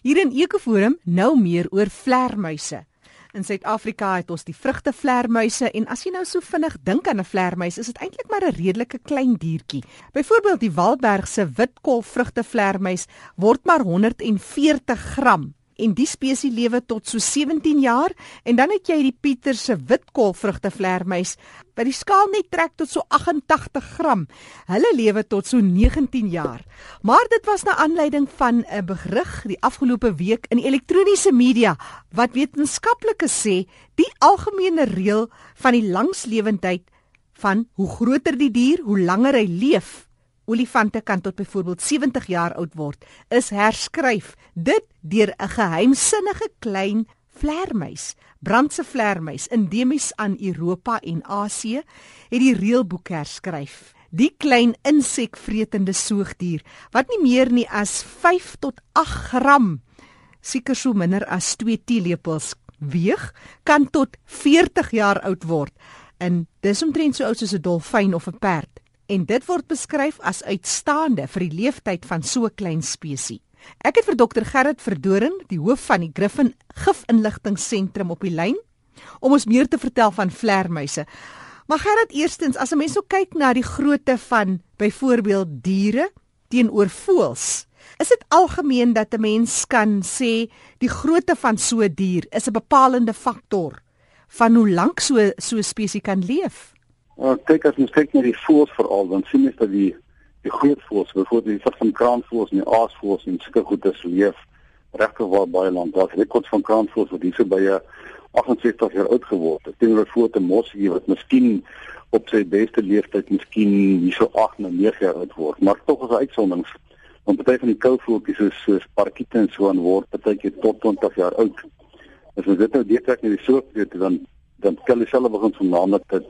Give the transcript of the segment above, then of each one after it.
Hier in Ekoforum nou meer oor vlermuise. In Suid-Afrika het ons die vrugtevlermuise en as jy nou so vinnig dink aan 'n vlermuis, is dit eintlik maar 'n redelike klein diertjie. Byvoorbeeld die Waldbergse witkool vrugtevlermuis word maar 140 gram en die spesies lewe tot so 17 jaar en dan het jy die Pieter se witkoolvrugte vlermuis wat die skaal net trek tot so 88 gram. Hulle lewe tot so 19 jaar. Maar dit was na aanleiding van 'n berig die afgelope week in elektroniese media wat wetenskaplikes sê die algemene reël van die langslewendheid van hoe groter die dier, hoe langer hy leef olifante kan tot byvoorbeeld 70 jaar oud word, is herskryf. Dit deur 'n geheimsinnige klein vlermuis, brandse vlermuis endemies aan Europa en Asië, het die reëlboek herskryf. Die klein insekvretende soogdier wat nie meer nie as 5 tot 8 gram, seker so minder as 2 teelepels weeg, kan tot 40 jaar oud word. En dis omtrent so oud soos 'n dolfyn of 'n perd en dit word beskryf as uitstaande vir die leeftyd van so 'n klein spesies. Ek het vir dokter Gerrit Verdoring, die hoof van die Griffin Gifinligtingsentrum op die lyn, om ons meer te vertel van vlermuise. Maar Gerrit, eerstens, as 'n mens nou kyk na die grootte van byvoorbeeld diere teenoor voëls, is dit algemeen dat 'n mens kan sê die grootte van so 'n dier is 'n bepalende faktor van hoe lank so so 'n spesies kan leef. Uh, kyk as ons kyk na die voëls veral, dan sien ons dat die die groot voëls, byvoorbeeld die van kraanvoëls en die aasvoëls en sulke goedes leef regtig waar baie lank. Daar's rekords van kraanvoëls wat hierso by 68 jaar oud geword het. Teenoor voor te mossie wat miskien op sy beste leeftyd miskien hierso 8 na 9 jaar oud word, maar tog is uitsonderings. Want baie van die kouvoeltjies soos soos parkiete en so aan word partykeer tot 20 jaar oud. As ons dit nou deurtrek na die soort dan dan kan jy self begin van naamlik dat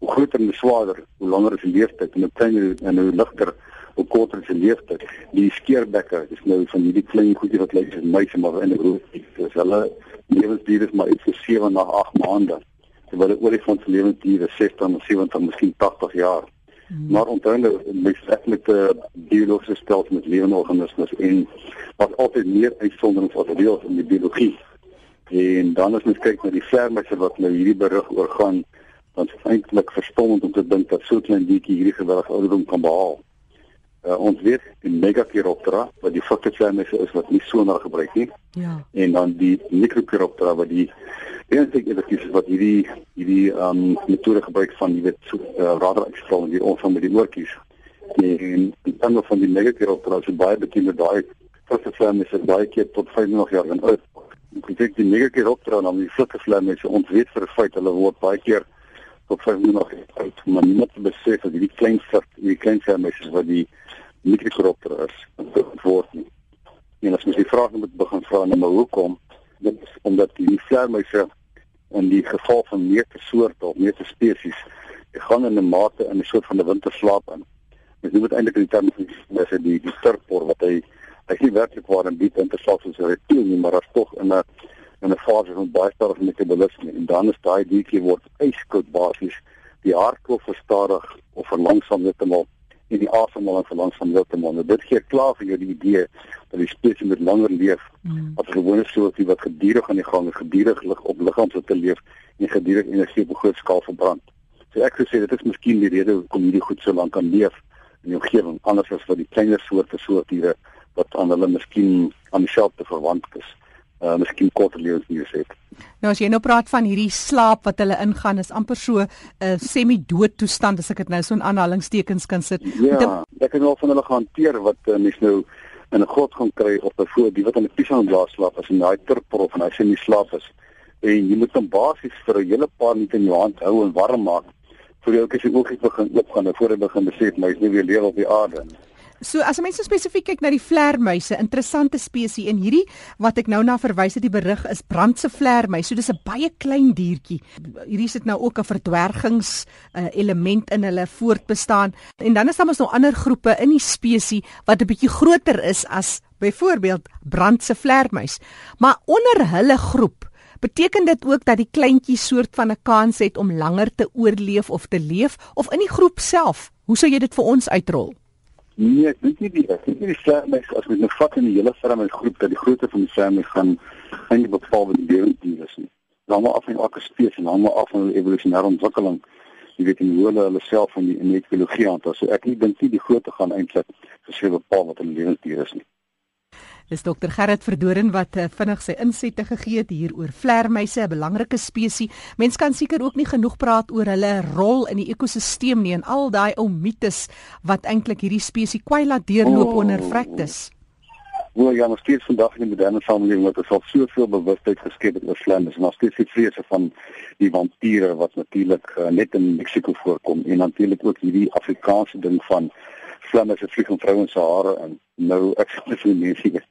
hoe groter en swaarder, hoe langer is die leeftyd en hoe kleiner en hoe ligter hoe korter is die leeftyd. Die skeerbekke is nou van hierdie klein goedjie wat lyk soos muise maar in 'n groot dis hulle lewensduur is maar iets so 7 na 8 maande. Terwyl 'n olifant se lewensduur is 60 tot 70, miskien 80 jaar. Hmm. Maar onthou nou met met die biologiese stelsel met lewende organismes en wat altyd meer uitsonderings as reël in die biologie. En dan as mens kyk na die vlermuise wat nou hierdie berig oor gaan dan is eintlik verstommend om te dink dat so 'n klein bietjie hierdie geweldige ouderdom kan behaal. Uh, ons weet die Megachiroptera wat die fotokleinisse is wat nie sonar gebruik nie. Ja. En dan die Microchiroptera wat die eintlik effektief is wat hierdie hierdie ehm um, metode gebruik van jy weet so uh, radaruitstraling die ons van met die oortjies. En die ander van die Megachiroptera is baie bekend daai fotokleinisse baie keer tot 25 jaar oud. Ek dink die Megachiroptera en dan die fotokleinisse ons weet vir 'n feit hulle word baie keer tot my nog uit maar niemand te besef dat hierdie klein vlug hierdie klein vermis wat die mikroskopter is word nie. En as mens die vraag moet begin vra nou maar hoekom dit is omdat die vlermuise in die geval van meeste soorte of meeste spesies gaan in 'n mate in 'n soort van 'n winterslaap in. Dit eintlik in terme van dis die die turpor wat hy hy sien werklik waar in diep winterslaap soos 'n reptiel nie maar as tog in 'n in 'n fase van baie stadige metabolisme en dan is daai diertjie word yskoud basies die hartklop verstadig of verlangsaam net eenmal en die asemhaling verlangsaam net eenmal. Nou, dit gee klaar vir jou die idee dat die spesies met langer leef mm. as 'n gewone soortie wat gedurig aan die gang is, gedurig lig op liggaam se te leef en gedurig energie op 'n groot skaal verbrand. So ek sou sê dit is miskien die rede hoekom hierdie goed so lank kan leef in die omgewing anders as wat die kleiner soorte soortdiere wat aan hulle miskien aan dieselfde verwant is uh miskien korter lewensduur het. Nou as jy nou praat van hierdie slaap wat hulle ingaan is amper so 'n uh, semi-dood toestand as ek dit nou so in aanhalingstekens kan sit. Ja, de... ek het nou van hulle gehanteer wat uh, mens nou in 'n grot gaan kry of byvoorbeeld die wat in 'n piesang blaas slaap as 'n daai turpor of en hy sê nie slaap is. En jy moet hom basies vir 'n hele paar minute in jou hand hou en warm maak vir jou as jy ook begin oopgaan voor hy begin besef maar hy's nie weer lewe op die aarde nie. So as mense spesifiek kyk na die vlermuise, interessante spesies en hierdie wat ek nou na verwys het die berig is brandse vlermuis. So dis 'n baie klein diertjie. Hierdie sit nou ook 'n verdwergings uh, element in hulle voortbestaan. En dan is daar mos nog ander groepe in die spesies wat 'n bietjie groter is as byvoorbeeld brandse vlermuis. Maar onder hulle groep Beteken dit ook dat die kleintjie soort van 'n kans het om langer te oorleef of te leef of in die groep self? Hoe sou jy dit vir ons uitrol? Nee, ek dink nie die ek dink nie die vleermuis as mens nou vat in die hele vleermuis groep dat die grootte van die vleermuis gaan eintlik bepaal wat die lewensdier is nie. Dan maar af van elke spesies en dan maar af van evolusionêre ontwikkeling. Jy weet in hoe hulle hulle self in die in die ekologie aanpas. So ek dink nie die grootte gaan eintlik gesê bepaal wat 'n lewensdier is nie. Dis dokter Gerrit Verdoren wat uh, vinnig sy insette gegee het hier oor vlermuise, 'n belangrike spesies. Mens kan seker ook nie genoeg praat oor hulle rol in die ekosisteem nie en al daai ou mites wat eintlik hierdie spesies kwai laat deurloop oh. onder vrektes. Wel ja, nog steeds vandag in die moderne samelewing wat ons al soveel bewustheid geskep het oor vlermuise en nog steeds die vrese van die vampiere wat natuurlik uh, net in Mexiko voorkom en natuurlik ook hierdie Afrikaanse ding van vlamme se vlieg om vrouens se hare in. Nou ek sê vir mense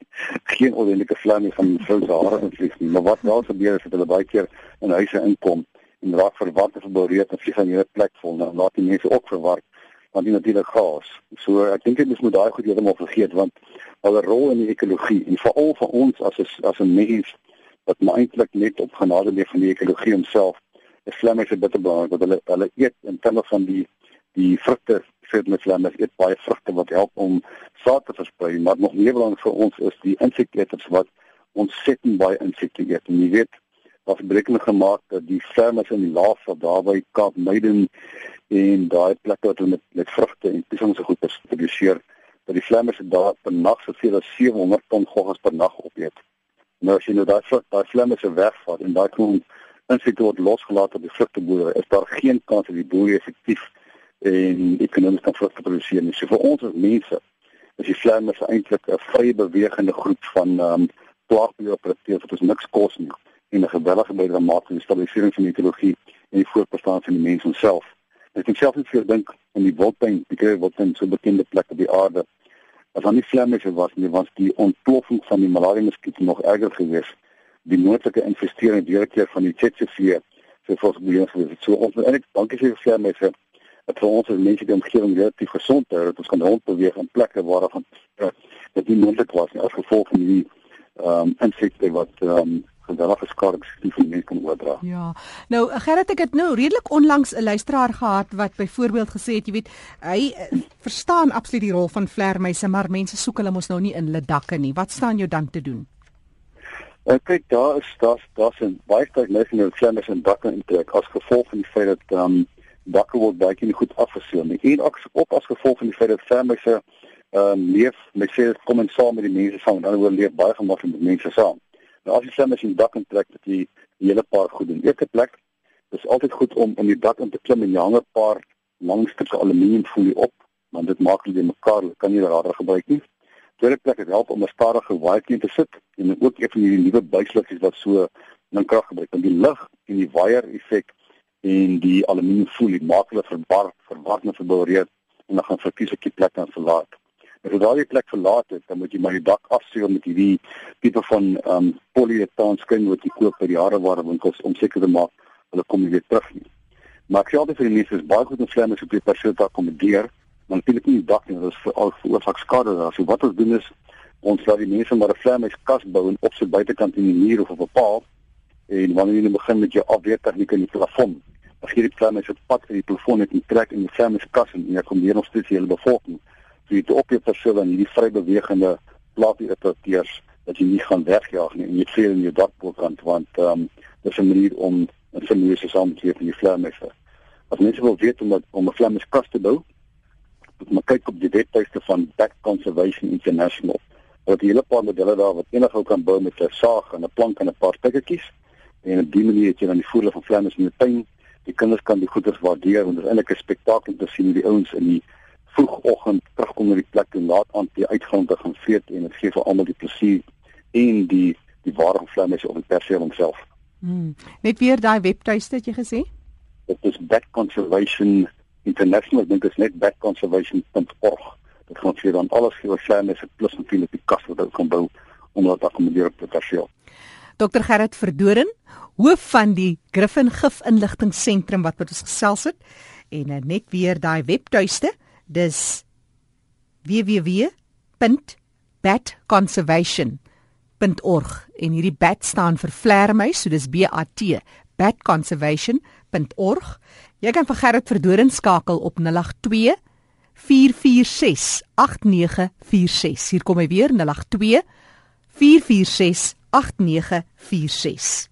geen ordentlike vlamme van vrou se hare in vlieg nie. Maar wat wel gebeur is dat hulle baie keer in huise inkom en raak verward en verboureerd en vlieg aan 'n hele plek vol. Nou laat die mense ook verward want dit natuurlik gas. So ek dink dit moet daai goed heeltemal vergeet want hulle rol in die ekologie en veral vir ons as as as 'n mens wat eintlik net op genade leef van die ekologie homself. Die vlamme is bitter belangrik want hulle hulle eet in terme van die die vrugte vetmeslanders eet baie vrugte wat help om saad te versprei, maar nog meer belangrik vir ons is die insekteters wat ontsettend baie insekte eet. En jy weet, daar's berekeninge gemaak dat die farmers in die laaf van daarby Kaap Meiden en daai plekke wat hulle met, met vrugte en piesangse goeders produseer, dat die farmers daar per nag soveel as 700 ton goggas per nag opeet. Nou as jy nou daai daai farmers wegvat en daai kom insekte word losgelaat op die vrugteboere, is daar geen kans dat die boere effektief en ekonomies kan vrugte produseer nie. So vir ons as mense is die vleermuis eintlik 'n vrye bewegende groep van ehm um, plaagbeheeroperateurs wat ons niks kos nie en 'n gewellige bydrae maak aan die stabilisering van die ekologie en die voortbestaan van die mens homself. Ek kan self net vir dink in die Wildtuin, die Grey Wildtuin, so bekende plek op die aarde. As aan die vleermuis was nie, was die ontploffing van die malaria muskiet nog erger geweest. Die moontlike investering deur keer van die tsetse vir volgens die so ons moet eintlik dankie sê vir vleermuise dat vir ons as mense die omgewing relatief gesond hou dat ons kan rondbeweeg in plekke waar daar van dit nie moontlik was nie as gevolg van die ehm um, insekte wat ehm um, geweldige skade geskep vir mense kan oordra. Ja. Nou Gerrit ek het nou redelik onlangs 'n luisteraar gehad wat byvoorbeeld gesê het jy weet hy uh, verstaan absoluut die rol van vlermuise maar mense soek hulle mos nou nie in hulle dakke nie. Wat staan jou dan te doen? Uh, kyk daar is daar's daar's 'n baie sterk mense nou vlermuise in dakke intrek as gevolg van die feit dat ehm um, dakke word baie nie goed afgeseël nie. En ook op as gevolg van die feit dat vermisse ehm um, leef met sê kom en saam met die mense saam, dan word leef baie gemaklik met mense saam. Nou as jy vermisse in dak intrek dat jy die hele paar goed doen. Eerste plek is altyd goed om in die dak in te klim en jy hang 'n paar lang stukke aluminiumfolie op, want dit maak dit mekaar, kan jy radar gebruik nie. Tweede plek het help om 'n stadige waaiertjie te sit en ook een van hierdie nuwe buisliggies wat so min krag gebruik om die lig en die waier effek en die aluminiumfolie maak hulle verbar verward en verboureer en dan gaan verkies ek die plek dan verlaat. As jy daai plek verlaat het, dan moet jy maar die dak afseël met hierdie tipe van ehm um, poliuretaan skyn wat jy koop by die hareware winkels om seker te maak hulle kom nie weer terug nie. Maar ek sê altyd vir die mense is baie goed om vlemme op die perseel te akkommodeer, want dit is nie dak nie, dit is vir al veroorsaak skade daar. So wat ons doen is ons laat die mense maar 'n vlemme kas bou en op sy buitekant in die muur of op 'n paal en wanneer jy begin met jou afweertegniek in die plafon as jy die is op pad vir die plafon het en trek in die flamme se kas en jy kom hier nog steeds hele bevolking so jy het op jou perseel en hierdie vry bewegende plaatierateurs dat jy nie gaan wegjaag nie en jy veel in jou dakbodkant want ehm um, dis 'n manier om 'n familie saam te keer in die flamme se as mense wil weet om dat, om 'n flamme kas te bou moet maar kyk op die webtuiste van Back Conservation International. Wat die hele paar modelle daar wat enige ou kan bou met 'n saag en 'n plank en 'n paar stukkies en op die manier het jy dan die voordeel van vlammes in die tuin. Die kinders kan die goeders waardeer want dit is eintlik 'n spektakel te sien hoe die ouens in die vroegoggend terugkom na die plek en laat aan die uitgang te gaan vreet en dit gee vir almal die plesier en die die ware vlammes op die perseel homself. Hmm. Net weer daai webtuiste het jy gesê? Dit is Back Conservation International, dink dit is net backconservation.org. Dit gaan vir dan alles gee oor vlammes plus natuurlik die kas wat hulle kan bou om dit te akkommodeer op die perseel. Dr Gerrit Verdoren, hoof van die Griffin Gif Inligtingseentrum wat met ons gesels het en uh, net weer daai webtuiste, dis www.batconservation.org en hierdie bat staan vir vlermuis, so dis B A T, batconservation.org. Jy kan vir Gerrit Verdoren skakel op 082 446 8946. Hier kom hy weer 082 446 8946.